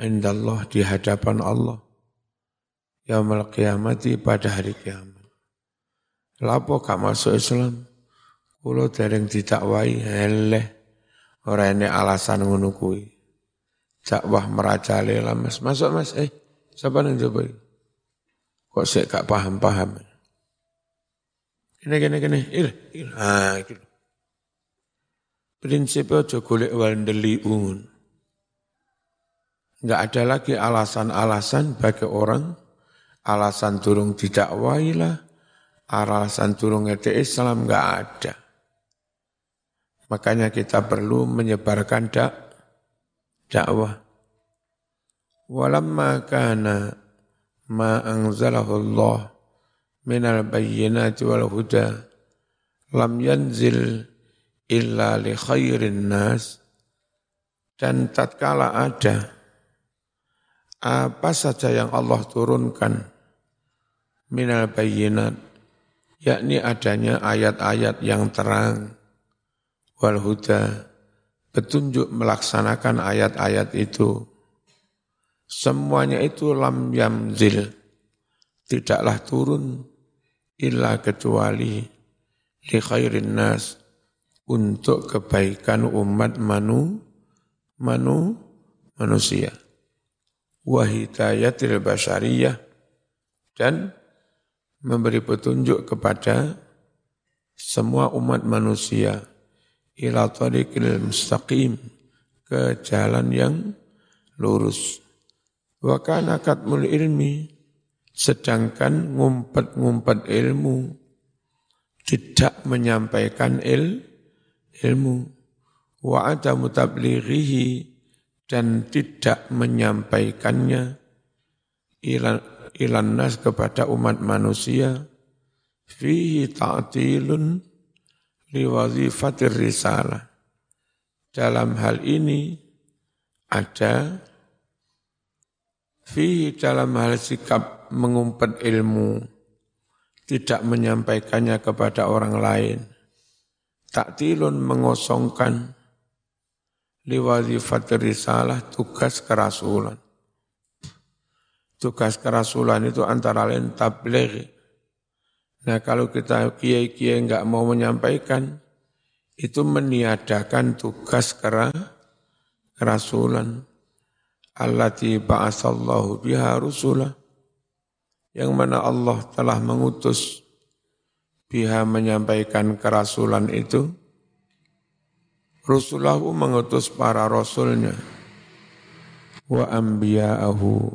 indallah di hadapan Allah yaumul kiamati pada hari kiamat. Lapo gak masuk Islam? Kulo dereng didakwai heleh ora ini alasan ngono kuwi. Dakwah merajalela Mas. Masuk Mas, eh siapa nang coba? Kok sik gak paham-paham. Kene kene kene, il, il. Ah, iki. Prinsipnya aja golek Enggak ada lagi alasan-alasan bagi orang alasan turung didakwai lah, alasan turung ngerti Islam enggak ada. Makanya kita perlu menyebarkan dak dakwah. Walamma kana ma anzalahu Allah minal bayyinati wal huda lam yanzil illa li khairin nas dan tatkala ada apa saja yang Allah turunkan? Minal bayyinat. Yakni adanya ayat-ayat yang terang. Wal huda. Petunjuk melaksanakan ayat-ayat itu. Semuanya itu lam yamzil. Tidaklah turun illa kecuali li khairin nas. Untuk kebaikan umat manu manu manusia wahidayatil basyariyah dan memberi petunjuk kepada semua umat manusia ila tariqil mustaqim ke jalan yang lurus. Wa kana katmul ilmi sedangkan ngumpet-ngumpet ilmu tidak menyampaikan il, ilmu. Wa ada mutablighihi dan tidak menyampaikannya ilan, ilan nas kepada umat manusia fihi ta'tilun liwazifatir risalah dalam hal ini ada Fi dalam hal sikap mengumpet ilmu, tidak menyampaikannya kepada orang lain. Taktilun mengosongkan liwazifat risalah tugas kerasulan. Tugas kerasulan itu antara lain tabligh. Nah kalau kita kiai-kiai enggak mau menyampaikan, itu meniadakan tugas kera, kerasulan allati ba'asallahu biha rusulah yang mana Allah telah mengutus biha menyampaikan kerasulan itu Rasulahu mengutus para rasulnya. Wa anbiya'ahu.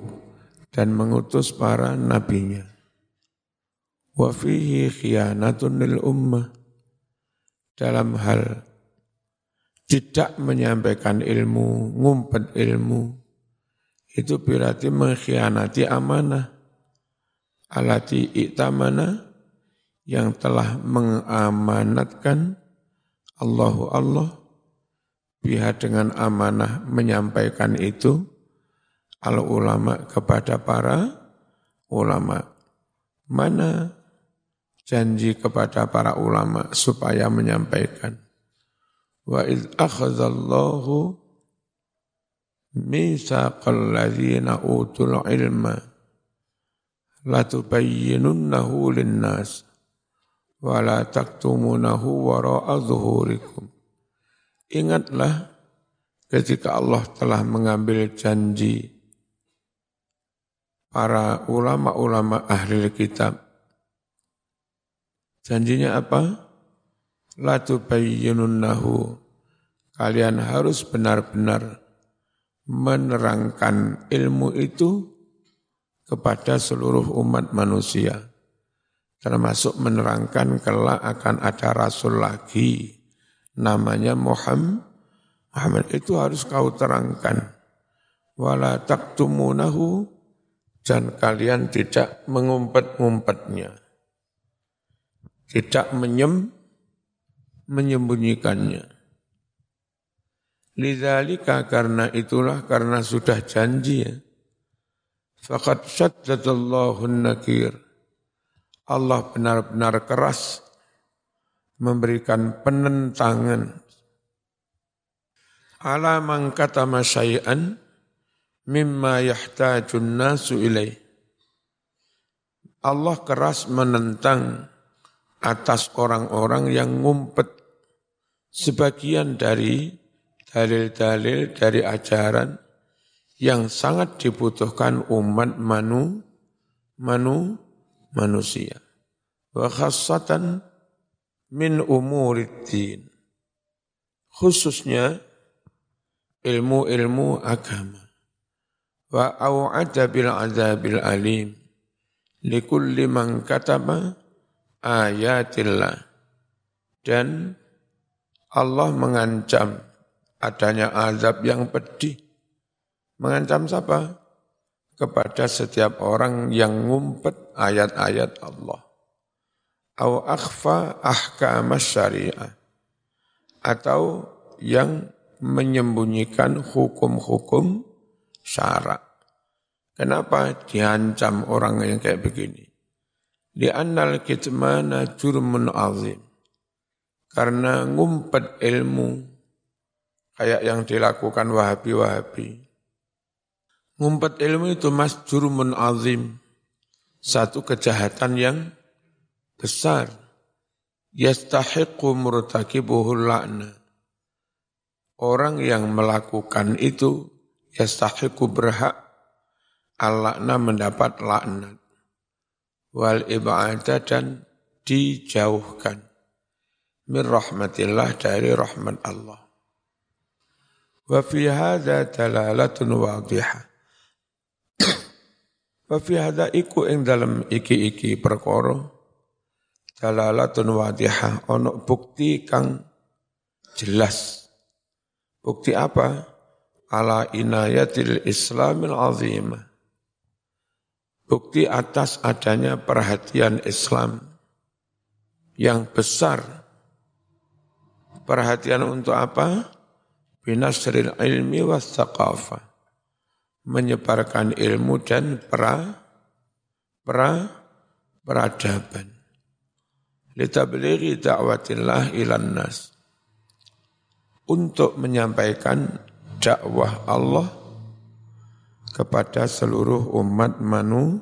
Dan mengutus para nabinya. Wa fihi khiyanatun lil ummah. Dalam hal tidak menyampaikan ilmu, ngumpet ilmu, itu berarti mengkhianati amanah. Alati iktamana yang telah mengamanatkan Allahu Allah biha dengan amanah menyampaikan itu al ulama kepada para ulama. Mana janji kepada para ulama supaya menyampaikan? Wa iz akhadallahu mitsaqal ladzina utul ilma la tubayyinunnahu linnas wa la taktumunahu wara'a zuhurikum ingatlah ketika Allah telah mengambil janji para ulama-ulama ahli kitab. Janjinya apa? La tubayyinunnahu. Kalian harus benar-benar menerangkan ilmu itu kepada seluruh umat manusia. Termasuk menerangkan kelak akan ada rasul lagi namanya Muhammad. Muhammad itu harus kau terangkan. Wala taktumunahu dan kalian tidak mengumpet-ngumpetnya. Tidak menyem, menyembunyikannya. Lidzalika karena itulah karena sudah janji ya. Fakat syaddadallahu nakir. Allah benar-benar keras memberikan penentangan ala man katama mimma yahtajun nasu ilaih. Allah keras menentang atas orang-orang yang ngumpet sebagian dari dalil-dalil dari ajaran yang sangat dibutuhkan umat manu, manu, manusia. Wa khassatan min umuriddin. Khususnya ilmu-ilmu agama. Wa au'ada bil azabil alim. Likulli man katama ayatillah. Dan Allah mengancam adanya azab yang pedih Mengancam siapa? Kepada setiap orang yang ngumpet ayat-ayat Allah. Au akhfa ahkam syariah. Atau yang menyembunyikan hukum-hukum syarak. Kenapa diancam orang yang kayak begini? Li'annal kitmana jurmun azim. Karena ngumpet ilmu kayak yang dilakukan wahabi-wahabi Ngumpet ilmu itu mas jurumun azim. Satu kejahatan yang besar. Yastahiqu murtakibuhu la'na. Orang yang melakukan itu yastahiqu berhak al-la'na mendapat laknat. Wal ibada dan dijauhkan. Min rahmatillah dari rahmat Allah. Wa fi hadha dalalatun wadihah Wa fi hadha iku ing dalem iki-iki perkara dalalatun wadihah ono bukti kang jelas. Bukti apa? Ala inayatil Islamil azimah. Bukti atas adanya perhatian Islam yang besar. Perhatian untuk apa? Binasril ilmi was thaqafah menyebarkan ilmu dan pra, pra, peradaban. Litablighi da'watillah ilan nas. Untuk menyampaikan dakwah Allah kepada seluruh umat manu,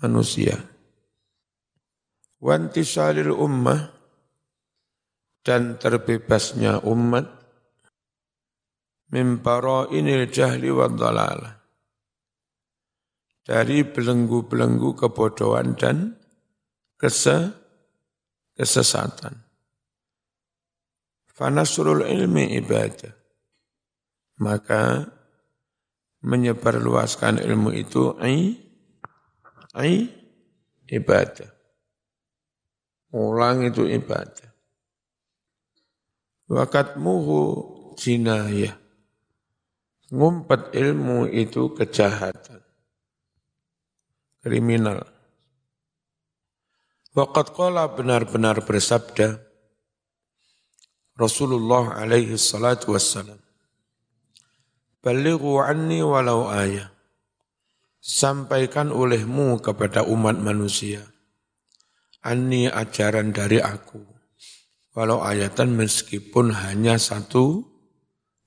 manusia. Wantisalil ummah dan terbebasnya umat mimparo inil jahli wa dalalah. Dari belenggu-belenggu kebodohan dan kese, kesesatan. Fanasrul ilmi ibadah. Maka menyebarluaskan ilmu itu ai, ai ibadah. Ulang itu ibadah. Wakatmuhu jinayah Ngumpet ilmu itu kejahatan. Kriminal. Waqat qala benar-benar bersabda Rasulullah alaihi salatu wassalam. Balighu anni walau ayah. Sampaikan olehmu kepada umat manusia. Anni ajaran dari aku. Walau ayatan meskipun hanya satu,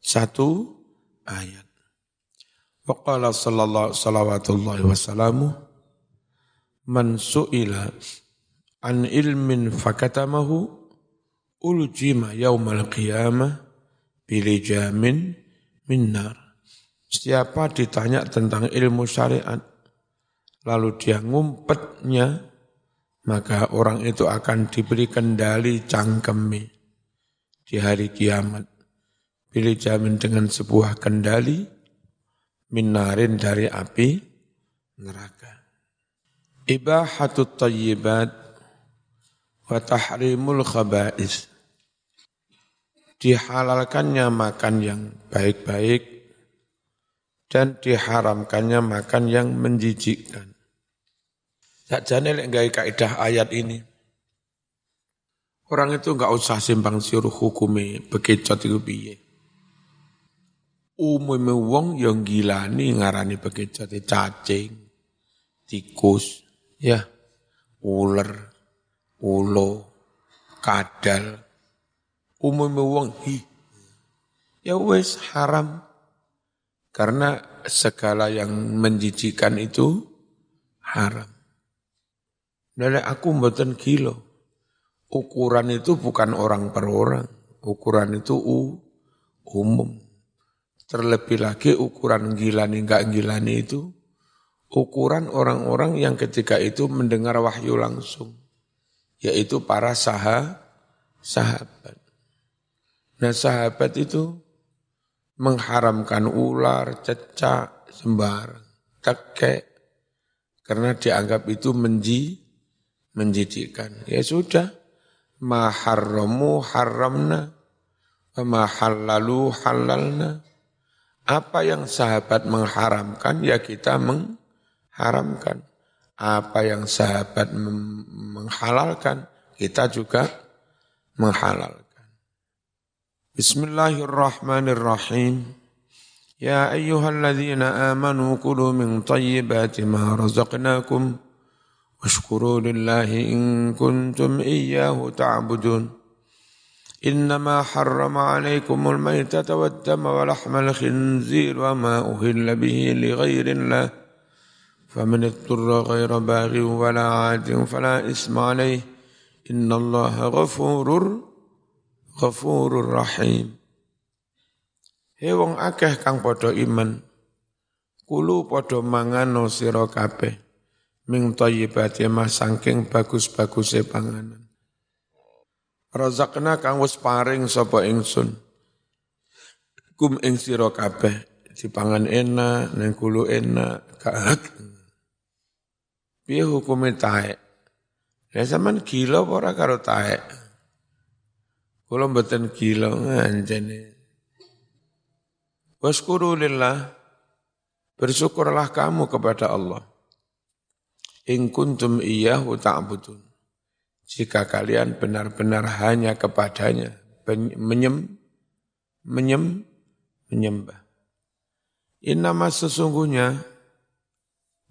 satu ayat. Waqala sallallahu salawatullahi wasallamu man su'ila an ilmin fakatamahu uljima yaumal qiyamah bilijamin minnar. Siapa ditanya tentang ilmu syariat, lalu dia ngumpetnya, maka orang itu akan diberi kendali cangkemi di hari kiamat pilih jamin dengan sebuah kendali minarin dari api neraka. Ibahatut tayyibat wa tahrimul khaba'is. Dihalalkannya makan yang baik-baik dan diharamkannya makan yang menjijikkan. Sakjane lek gawe kaidah ayat ini. Orang itu enggak usah simpang siur hukumi bekecot itu piye umume wong yang gilani ngarani bekecot cacing, tikus, ya, ular, ulo, kadal. Umume wong hi. Ya wes haram. Karena segala yang menjijikan itu haram. Dari aku mboten kilo. Ukuran itu bukan orang per orang. Ukuran itu u, umum. Terlebih lagi ukuran gilani enggak gilani itu ukuran orang-orang yang ketika itu mendengar wahyu langsung. Yaitu para saha, sahabat. Nah sahabat itu mengharamkan ular, cecak, sembarang, tekek, karena dianggap itu menji, menjijikkan. Ya sudah, maharramu haramna, mahallalu halalna. Apa yang sahabat mengharamkan, ya kita mengharamkan Apa yang sahabat menghalalkan, kita juga menghalalkan. Bismillahirrahmanirrahim. Ya ayyuhalladzina amanu kulu min tayyibati ma razaqnakum واشكروا لله إن كنتم إياه تعبدون إنما حرم عليكم الميتة والدم ولحم الخنزير وما أهل به لغير الله فمن اضطر غير باغ ولا عاد فلا إثم عليه إن الله غفور غفور رحيم Hei wong akeh kang padha iman, kulu padha mangano sira kabeh ming thayyibati ma saking bagus-baguse panganan. Razakna kang wis paring sapa ingsun. Kum ing sira kabeh dipangan enak, nang kulo enak, gak Piye hukume taek? Ya sampean gila apa ora karo taek? Kula mboten gila nganjene. Waskuru lillah. Bersyukurlah kamu kepada Allah in kuntum iyyahu ta'budun. Jika kalian benar-benar hanya kepadanya menyem, menyem, menyembah. Innama sesungguhnya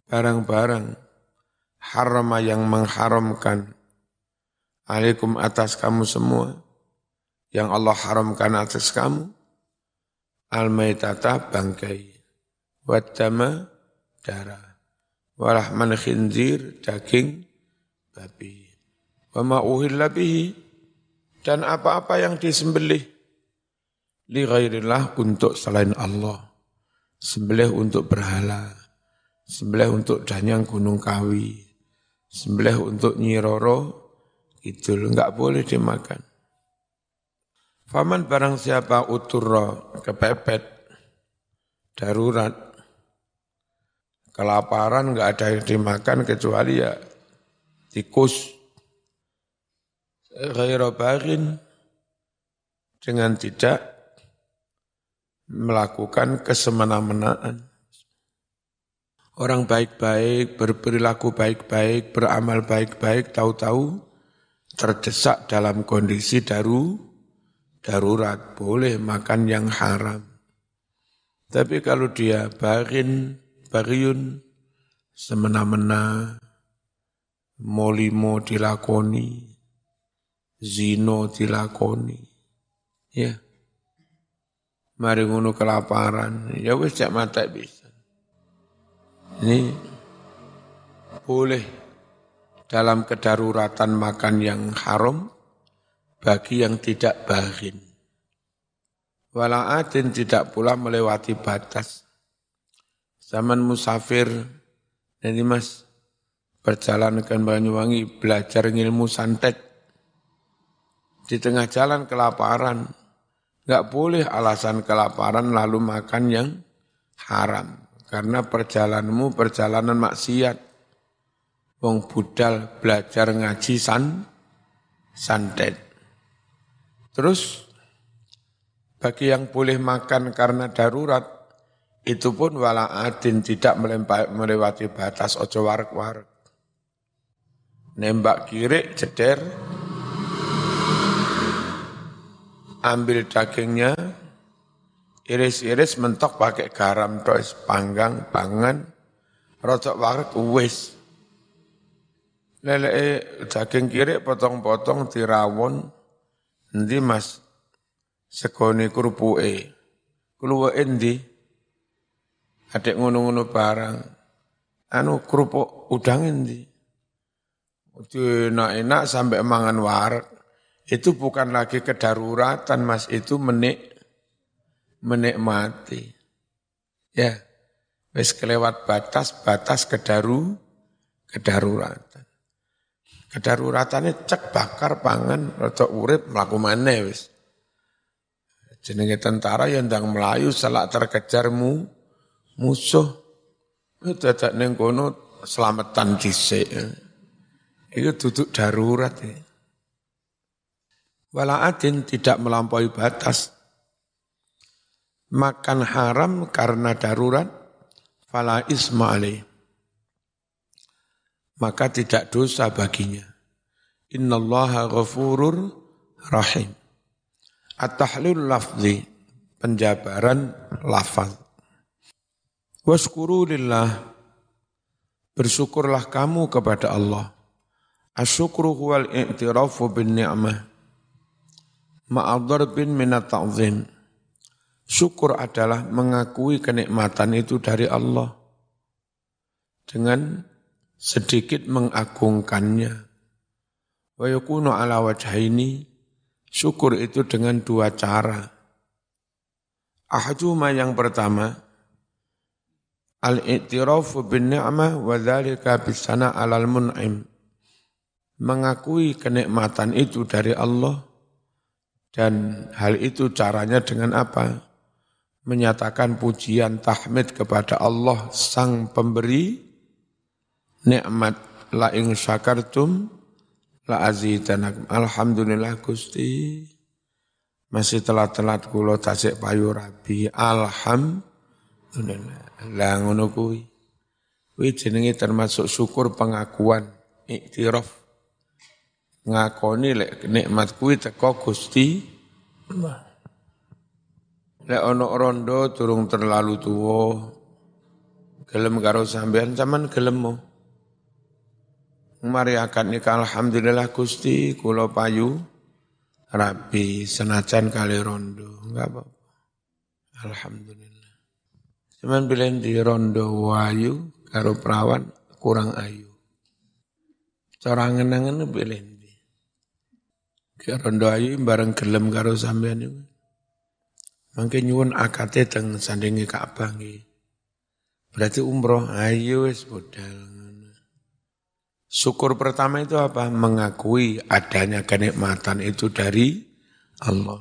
barang-barang harama yang mengharamkan. Alaikum atas kamu semua. Yang Allah haramkan atas kamu. Al-maitata bangkai. Wadama darah. Walahman khinzir daging babi. Wa ma uhilla bihi. Dan apa-apa yang disembelih. Li ghairillah untuk selain Allah. Sembelih untuk berhala. Sembelih untuk danyang gunung kawi sembelih untuk nyiroro itu enggak boleh dimakan Faman barang siapa uturro kepepet darurat Kelaparan nggak ada yang dimakan kecuali ya tikus. Ghairabarin dengan tidak melakukan kesemena-menaan. Orang baik-baik, berperilaku baik-baik, beramal baik-baik, tahu-tahu terdesak dalam kondisi daru, darurat, boleh makan yang haram. Tapi kalau dia barin, Bariun semena-mena molimo dilakoni zino dilakoni ya. Mari ngono kelaparan. Ya wis cek mata bisa ini boleh dalam kedaruratan makan yang haram bagi yang tidak bahin. Wala'atin tidak pula melewati batas. Zaman musafir, jadi mas berjalan ke Banyuwangi belajar ilmu santet. Di tengah jalan kelaparan, nggak boleh alasan kelaparan lalu makan yang haram karena perjalananmu perjalanan maksiat. Wong budal belajar ngaji san santet. Terus bagi yang boleh makan karena darurat itu pun wala adin tidak melewati batas ojo warak-warak. Nembak kiri, ceder, ambil dagingnya, iris-iris mentok pakai garam terus panggang, pangan, rocok warak wis. Lele daging kiri potong-potong tirawon, nanti mas sekoni e, keluar endi, Adik ngono-ngono barang. Anu kerupuk udang ini. Itu enak-enak sampai mangan warak. Itu bukan lagi kedaruratan mas, itu menik, menikmati. Ya, wis kelewat batas, batas kedaru, kedaruratan. Kedaruratannya cek bakar pangan, atau urip melaku mana wis. Jenenge tentara yang ndang melayu selak terkejarmu musuh. Itu dadak ning kono selamatan dhisik. Itu duduk darurat ya. Wala'adin tidak melampaui batas. Makan haram karena darurat, fala isma Maka tidak dosa baginya. Innallaha ghafurur rahim. At-tahlil lafzi, penjabaran lafaz. Waskuru lillah, bersyukurlah kamu kepada Allah. Asyukru huwal i'tirafu bin ni'mah. Ma'adhar bin minat ta'zim. Syukur adalah mengakui kenikmatan itu dari Allah. Dengan sedikit mengagungkannya. Wa yakunu ala wajhaini Syukur itu dengan dua cara. Ahaduma yang pertama, al-i'tirafu bin ni'mah wa dzalika bisana 'alal mun'im. Mengakui kenikmatan itu dari Allah dan hal itu caranya dengan apa? Menyatakan pujian tahmid kepada Allah sang pemberi nikmat la ing syakartum La azidanakum. Alhamdulillah Gusti. Masih telat-telat kula tasik payu rabi. Alhamdulillah. Lah ngono kuwi. Kuwi jenenge termasuk syukur pengakuan, iktiraf. Ngakoni lek nikmat kuwi teko Gusti Lek ono rondo turung terlalu tuwa. Gelem karo sampean zaman gelem mo. Mari akad nikah alhamdulillah Gusti kula payu rabi senajan kali rondo enggak apa, -apa. Alhamdulillah. Cuman bilang di rondo wayu karo perawan kurang ayu. Cara ngenangan bilang di. Ke rondo ayu bareng gelem karo sampean itu. Mangke nyuwun akate teng sandingi Ka'bah nggih. Berarti umroh ayu wis bodal. Syukur pertama itu apa? Mengakui adanya kenikmatan itu dari Allah.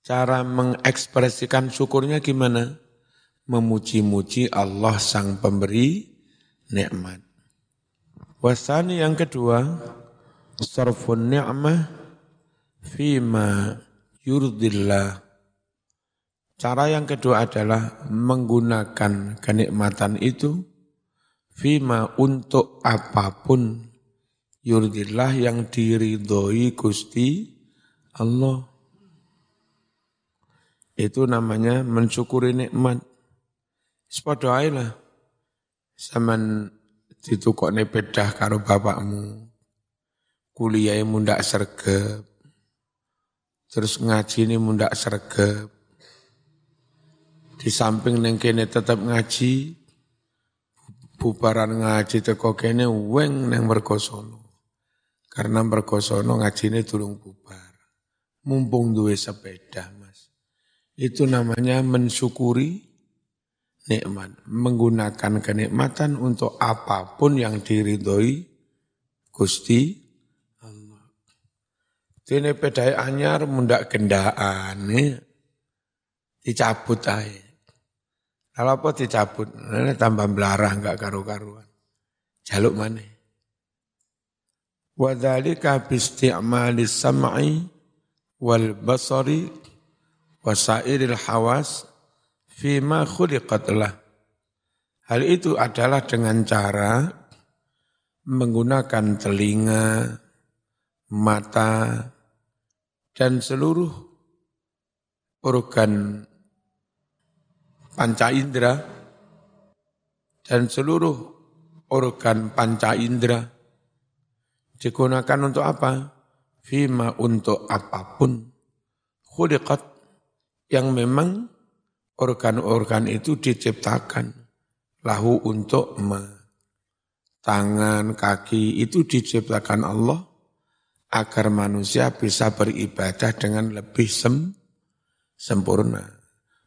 Cara mengekspresikan syukurnya gimana? Memuji-muji Allah sang pemberi nikmat. Wasani yang kedua, sarfun ni'mah fima yurdillah. Cara yang kedua adalah menggunakan kenikmatan itu Fima untuk apa pun yurdillah yang diridhoi Gusti Allah. Itu namanya mensyukuri nikmat. Sepada lah. Zaman ditukokne bedah karo bapakmu. Kuliahnya mundak sergep. Terus ngaji ini mundak sergep. Di samping nengkene tetap ngaji, bubaran ngaji teko kene weng neng mergosono. Karena mergosono ngaji ini tulung bubar. Mumpung duwe sepeda, Mas. Itu namanya mensyukuri nikmat, menggunakan kenikmatan untuk apa pun yang diridhoi Gusti Allah. Dene pedai anyar mundak gendaan, dicabut aja. Kalau apa dicabut, ini tambah belarah enggak karu-karuan. Jaluk mana? Wadhalika bisti'mali sam'i wal basari wasairil hawas fima khuliqat lah. Hal itu adalah dengan cara menggunakan telinga, mata, dan seluruh organ panca indera dan seluruh organ panca indera digunakan untuk apa? Fima untuk apa pun khuliqat yang memang organ-organ itu diciptakan lahu untuk ma. Tangan, kaki itu diciptakan Allah agar manusia bisa beribadah dengan lebih sem sempurna.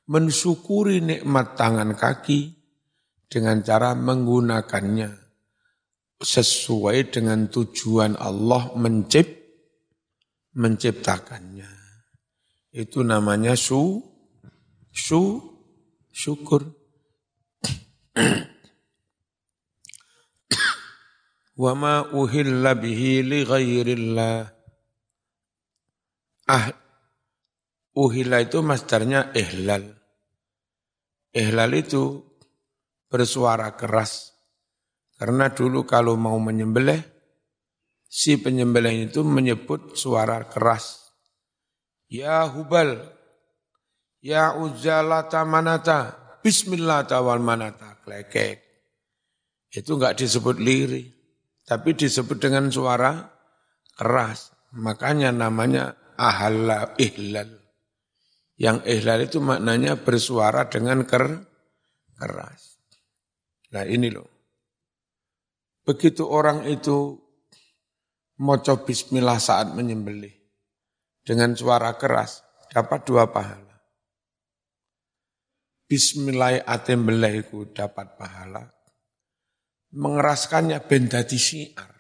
Mensyukuri nikmat tangan kaki dengan cara menggunakannya sesuai dengan tujuan Allah mencipt, menciptakannya. Itu namanya su, su, syukur. wa ma uhilla li ghairillah. Ah, uhilla itu masdarnya ihlal. Ihlal itu bersuara keras. Karena dulu kalau mau menyembelih, si penyembelih itu menyebut suara keras. Ya Hubal, Ya Uzzalata Manata, Bismillah tawal manata klekek. Itu enggak disebut liri, tapi disebut dengan suara keras. Makanya namanya ahalla ihlal. Yang ihlal itu maknanya bersuara dengan ker, keras. Nah ini loh. Begitu orang itu moco bismillah saat menyembelih dengan suara keras, dapat dua pahala. Bismillah atem belaiku dapat pahala. Mengeraskannya bendati syiar.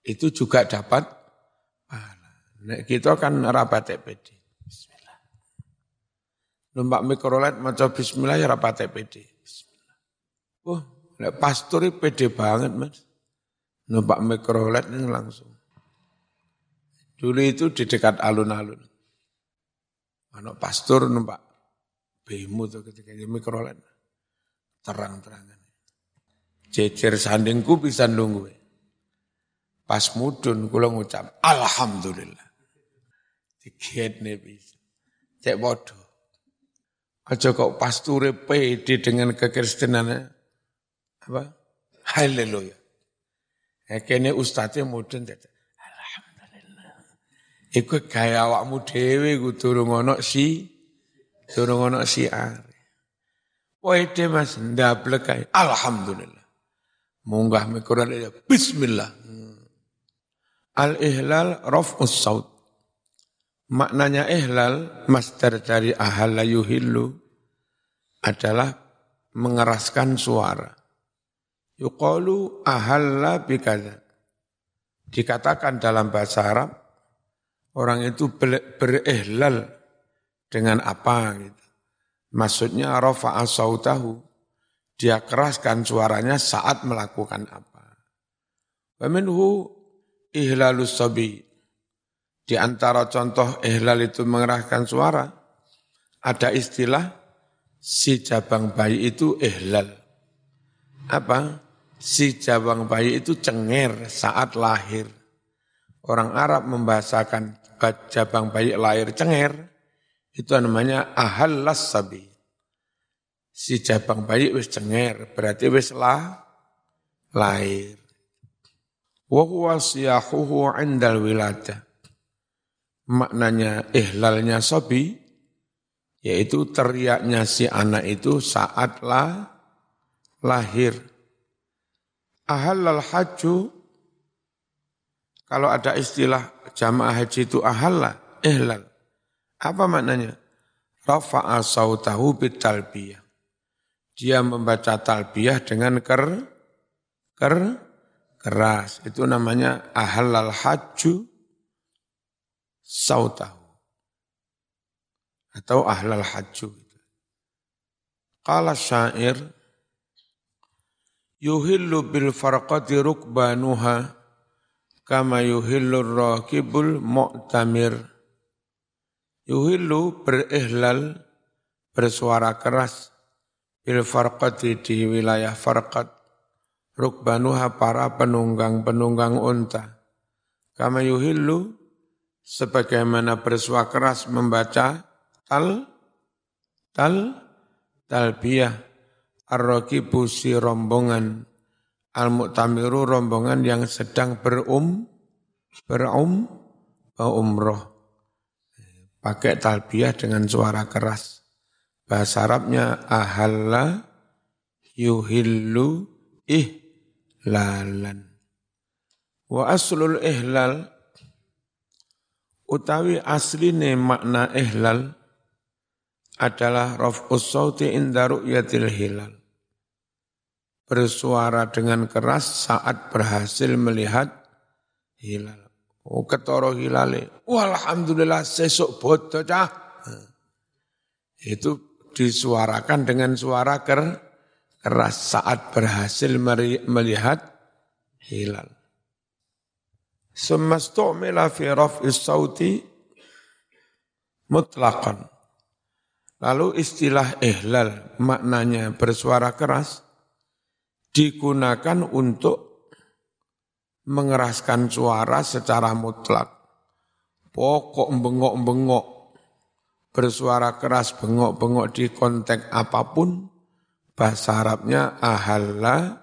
Itu juga dapat pahala. Nah, kita kan rapat PD. Numpak mikrolet maca bismillah ya rapat PD. Bismillah. Oh, nek pastor pede banget, Mas. Numpak mikrolet ini langsung. Dulu itu di dekat alun-alun. Anak pastor numpak Bemu tuh ketika di mikrolet. Terang-terangan. Jejer sandingku bisa nunggu. Pas mudun kula ngucap alhamdulillah. Dikit nih bisa. Cek bodoh. Aja kok pasture pede dengan kekristenannya. Apa? Haleluya. Ya kene ustaznya mudun Alhamdulillah. Iku gaya awakmu dhewe kudu ngono si Durung ana siar. Pede Mas ndablek kae. Alhamdulillah. Munggah mikroan ya bismillah. Al-ihlal raf'us saut. Maknanya ihlal masdar dari ahalla yuhillu adalah mengeraskan suara. Yuqalu ahalla bikadza. Dikatakan dalam bahasa Arab, orang itu berihlal dengan apa gitu. Maksudnya rafa'a sautahu, dia keraskan suaranya saat melakukan apa. Wa minhu ihlalus sabi. Di antara contoh ihlal itu mengeraskan suara, ada istilah si jabang bayi itu ihlal. Apa? Si jabang bayi itu cengir saat lahir. Orang Arab membahasakan jabang bayi lahir cengir itu namanya ahallas sabi. Si jabang bayi wis cenger, berarti wis lah, lahir. Wa huwa siyahuhu indal wilada. Maknanya ihlalnya sabi, yaitu teriaknya si anak itu saat lah, lahir. Ahallal haju, kalau ada istilah jamaah haji itu ahalla, ihlal. Apa maknanya? Rafa'a sautahu bitalbiyah. Dia membaca talbiyah dengan ker, ker, keras. Itu namanya ahalal haju sautahu. Atau ahlal haju. Qala syair, yuhillu bil farqati rukbanuha kama yuhillu rakibul mu'tamir yuhillu berihlal bersuara keras bil farqati di wilayah farqat rukbanuha para penunggang-penunggang unta kama yuhillu sebagaimana bersuara keras membaca tal tal talbiyah ar-raqibu si rombongan al-mu'tamiru rombongan yang sedang berum berum umroh pakai talbiyah dengan suara keras. Bahasa Arabnya ahalla yuhillu ihlalan. Wa aslul ihlal utawi asline makna ihlal adalah raf'us sauti inda ru'yatil hilal. Bersuara dengan keras saat berhasil melihat hilal. Oh ketoro hilale. Walhamdulillah sesuk bodoh cah. Itu disuarakan dengan suara ker, keras saat berhasil melihat hilal. Summa stu'mila fi raf'is sauti mutlaqan. Lalu istilah ihlal maknanya bersuara keras digunakan untuk mengeraskan suara secara mutlak. Pokok bengok-bengok, bersuara keras bengok-bengok di konteks apa pun, bahasa Arabnya ahalla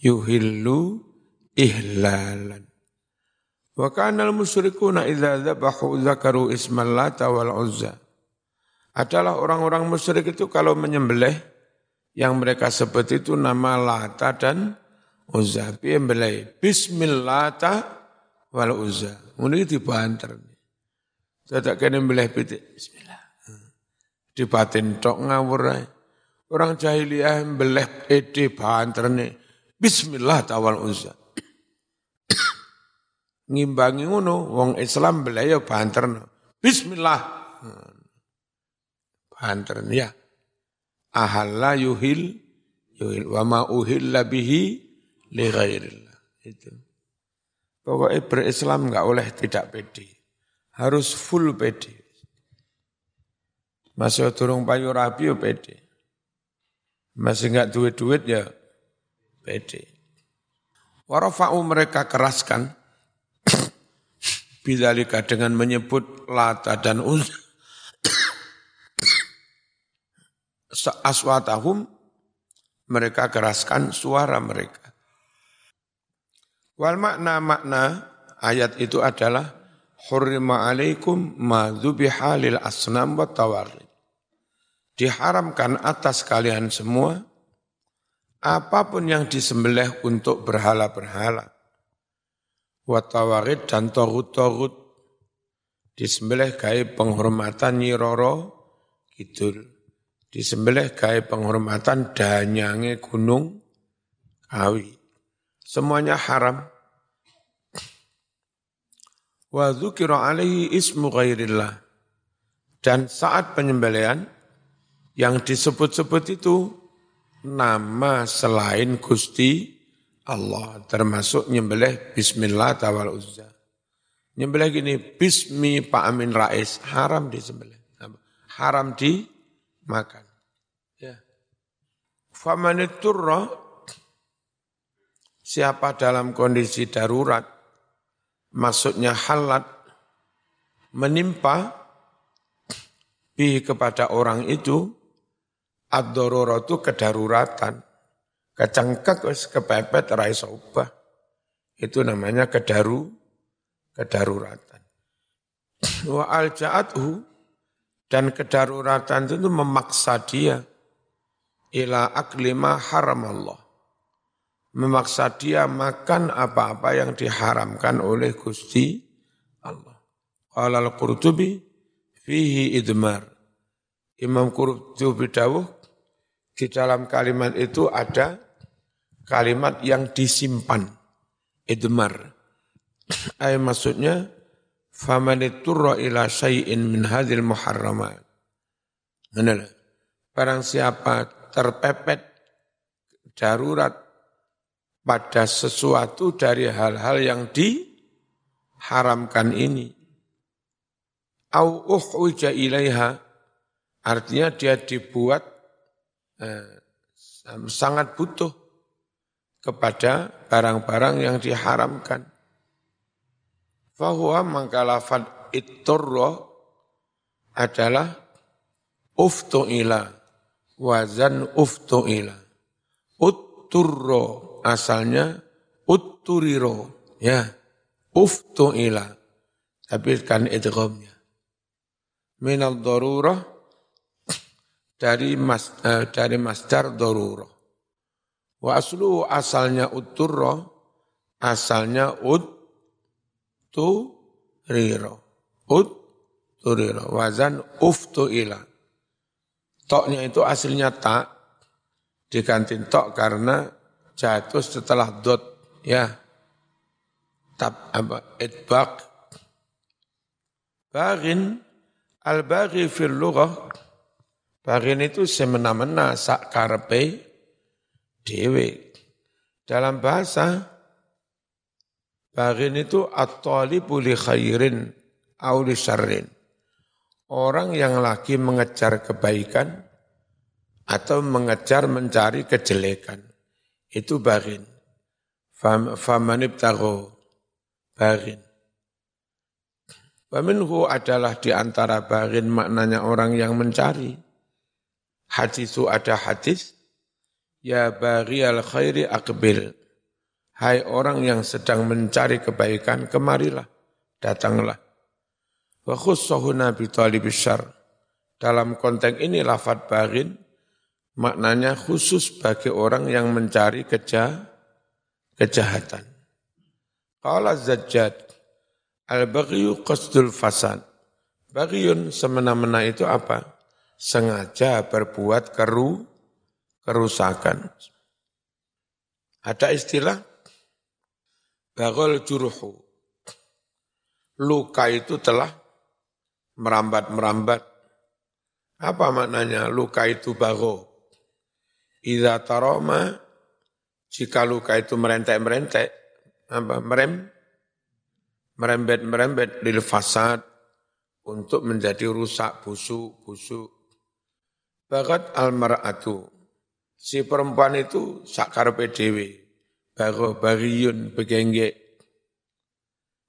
yuhillu ihlalan. Wa kana al-musyrikuna idza dzabahu dzakaru ismal lata wal uzza. Adalah orang-orang musyrik itu kalau menyembelih yang mereka sebut itu nama Lata dan Uzza. Piye mbelih? Bismillata wal Uzza. Ngono iki dibanter. Dadak kene mbelih pitik. Bismillah. Dibatin tok ngawur ae. Orang jahiliyah mbelih ede banterne. Bismillah tawal Uzza ngimbangi ngono wong Islam belayo banterno. Bismillah. Banter ya. Ahalla yuhil yuhil wa ma uhilla bihi li ghairillah. Itu. Pokoknya berislam enggak oleh tidak pede. Harus full pede. Masih turung payu rapi ya pede. Masih enggak duit-duit ya pede. Warafa'u mereka keraskan Bidalika dengan menyebut Lata dan Uzza. Aswatahum, mereka keraskan suara mereka. Wal makna makna ayat itu adalah hurrima alaikum ma dzubiha lil asnam wa tawarri. Diharamkan atas kalian semua apa pun yang disembelih untuk berhala-berhala watawarid dan torut-torut. Disembelih gaib penghormatan Nyiroro Kidul. Disembelih gaib penghormatan Danyange Gunung Kawi. Semuanya haram. Wa dzukira alaihi ismu ghairillah. Dan saat penyembelihan yang disebut-sebut itu nama selain Gusti Allah termasuk nyembelih bismillah tawal uzza. Nyembelih gini bismi Pak Amin Rais haram disembelih. Haram dimakan. Ya. Famaniturra siapa dalam kondisi darurat maksudnya halat menimpa bi kepada orang itu ad-daruratu kedaruratan Kecengkek wis kepepet ora iso ubah. Itu namanya kedaru kedaruratan. Wa alja'athu dan kedaruratan itu memaksa dia ila aklima haram Allah. Memaksa dia makan apa-apa yang diharamkan oleh Gusti Allah. Qala al-Qurtubi fihi idmar. Imam Qurtubi dawuh di dalam kalimat itu ada kalimat yang disimpan. Idmar. Ay maksudnya, faman ila syai'in min hadil muharramat. Mana Barang siapa terpepet darurat pada sesuatu dari hal-hal yang diharamkan ini. Au ilaiha, artinya dia dibuat eh, sangat butuh kepada barang-barang yang diharamkan. Fahuwa mangkalafat itturro adalah uftu'ila, wazan uftu'ila. Utturro asalnya utturiro, ya, uftu'ila. Tapi kan idghamnya. Minal darurah dari mas, eh, dari masdar darurah. Wa aslu asalnya uturro, asalnya ut tu riro. Ut tu riro. Wazan uftu ila. Toknya itu aslinya tak, diganti tok karena jatuh setelah dot ya tab apa itbaq bagin al baghi fil lughah bagin itu semena-mena sak karepe dewe dalam bahasa bagin itu at-talibu li khairin au li syarrin orang yang lagi mengejar kebaikan atau mengejar mencari kejelekan. Itu bagin. Famanib tago bagin. Waminhu adalah di antara bagin maknanya orang yang mencari. Hadis itu ada hadis. Ya bagi al khairi akbil. Hai orang yang sedang mencari kebaikan, kemarilah, datanglah. Wa khussahu nabi talib Dalam konteks ini lafad bagin, maknanya khusus bagi orang yang mencari keja, kejahatan. Qala Zajjad, al-baghyu qasdul fasad. Baghiyun semena-mena itu apa? Sengaja berbuat keru, kerusakan. Ada istilah bagol juruhu. Luka itu telah merambat-merambat. Apa maknanya luka itu bago? Iza taroma, jika luka itu merentek-merentek, apa, merem, merembet-merembet lil fasad, untuk menjadi rusak, busuk, busuk. Bagat almaratu, si perempuan itu sakar PDW, baru bariyun, begengge.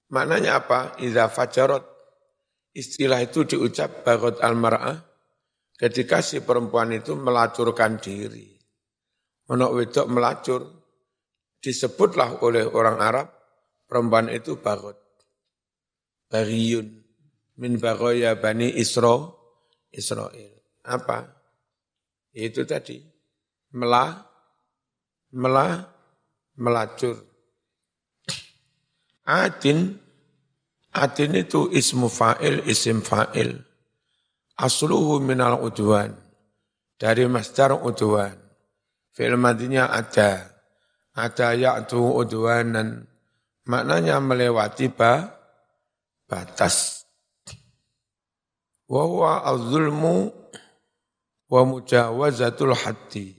Maknanya apa? Iza fajarot, istilah itu diucap bagot almar'ah, ketika si perempuan itu melacurkan diri ono wedok melacur, disebutlah oleh orang Arab, perempuan itu bagot. Bariyun, min bagoya bani Isra, Israel. Apa? Itu tadi, melah, melah, melacur. Adin, adin itu ismu fa'il, isim fa'il. Asluhu minal udwan. Dari masdar udwan. Fi'il madinya ada. Ada ya'tu udwanan. Maknanya melewati ba, batas. Wa huwa az-zulmu wa mujawazatul haddi.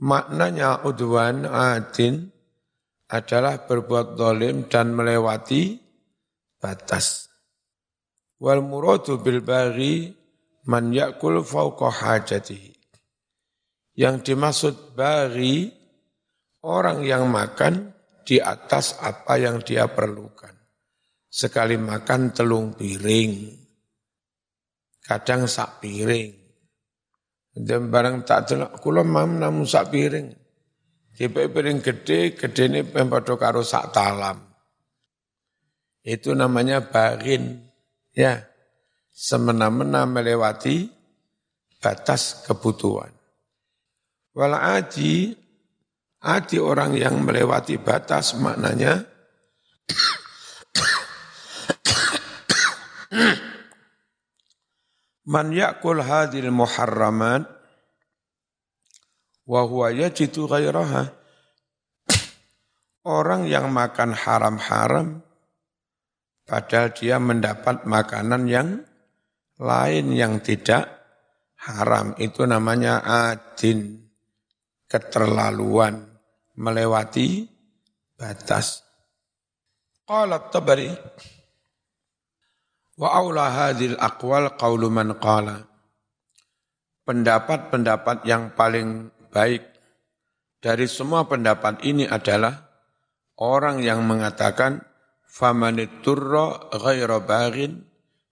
Maknanya udwan adin adalah berbuat dolim dan melewati batas. Wal muradu bil baghi man yakul fauqa hajatihi. Yang dimaksud bari orang yang makan di atas apa yang dia perlukan. Sekali makan telung piring, kadang sak piring. Dan barang tak telok, kula mam namun sak piring. Di piring gede, gede ini pempodo karo sak talam. Itu namanya barin. Ya, semena-mena melewati batas kebutuhan. Wal aji, adi orang yang melewati batas maknanya Man yakul hadil muharramat wa huwa yajidu ghairaha Orang yang makan haram-haram padahal dia mendapat makanan yang lain yang tidak haram itu namanya adin keterlaluan, melewati batas. Qala tabari wa aula hadhil aqwal qaulu man qala. Pendapat-pendapat yang paling baik dari semua pendapat ini adalah orang yang mengatakan famaniturra ghaira baghin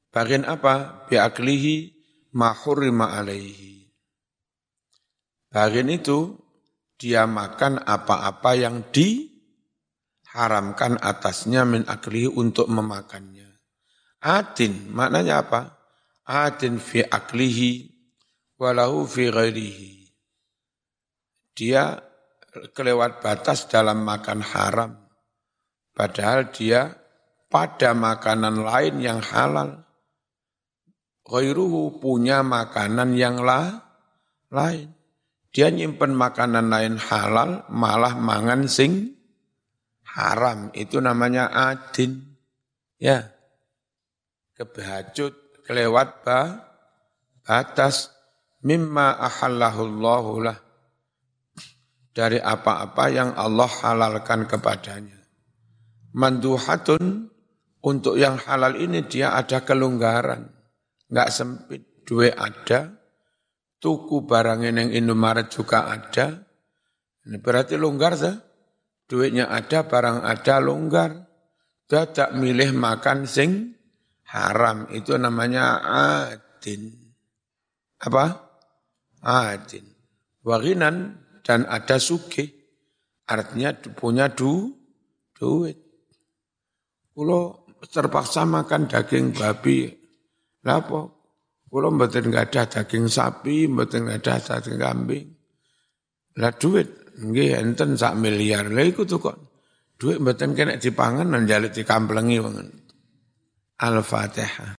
baghin apa biaklihi ma hurrima alaihi baghin itu dia makan apa-apa yang diharamkan atasnya min aklihi untuk memakannya. Adin, maknanya apa? Adin fi aklihi walahu fi ghairihi. Dia kelewat batas dalam makan haram. Padahal dia pada makanan lain yang halal. Ghairuhu punya makanan yang lah, lain. Dia nyimpen makanan lain halal, malah mangan sing haram. Itu namanya adin. Ya. Kebahacut, kelewat ba, batas mimma ahallahullahu lah dari apa-apa yang Allah halalkan kepadanya. Manduhatun untuk yang halal ini dia ada kelonggaran, nggak sempit, duit ada, tuku barang yang Indomaret juga ada. Ini berarti longgar sah? Duitnya ada, barang ada, longgar. Dia tak milih makan sing haram. Itu namanya adin. Apa? Adin. Waginan dan ada suge. Artinya punya du, duit. Kulo terpaksa makan daging babi. Lapo? Kulo mboten nggak ada daging sapi, mboten nggak ada daging kambing. Lah duit, nggih enten sak miliar. Lah iku tuh kok duit mboten kena dipangan dan jalit dikamplengi wonten. Al-Fatiha.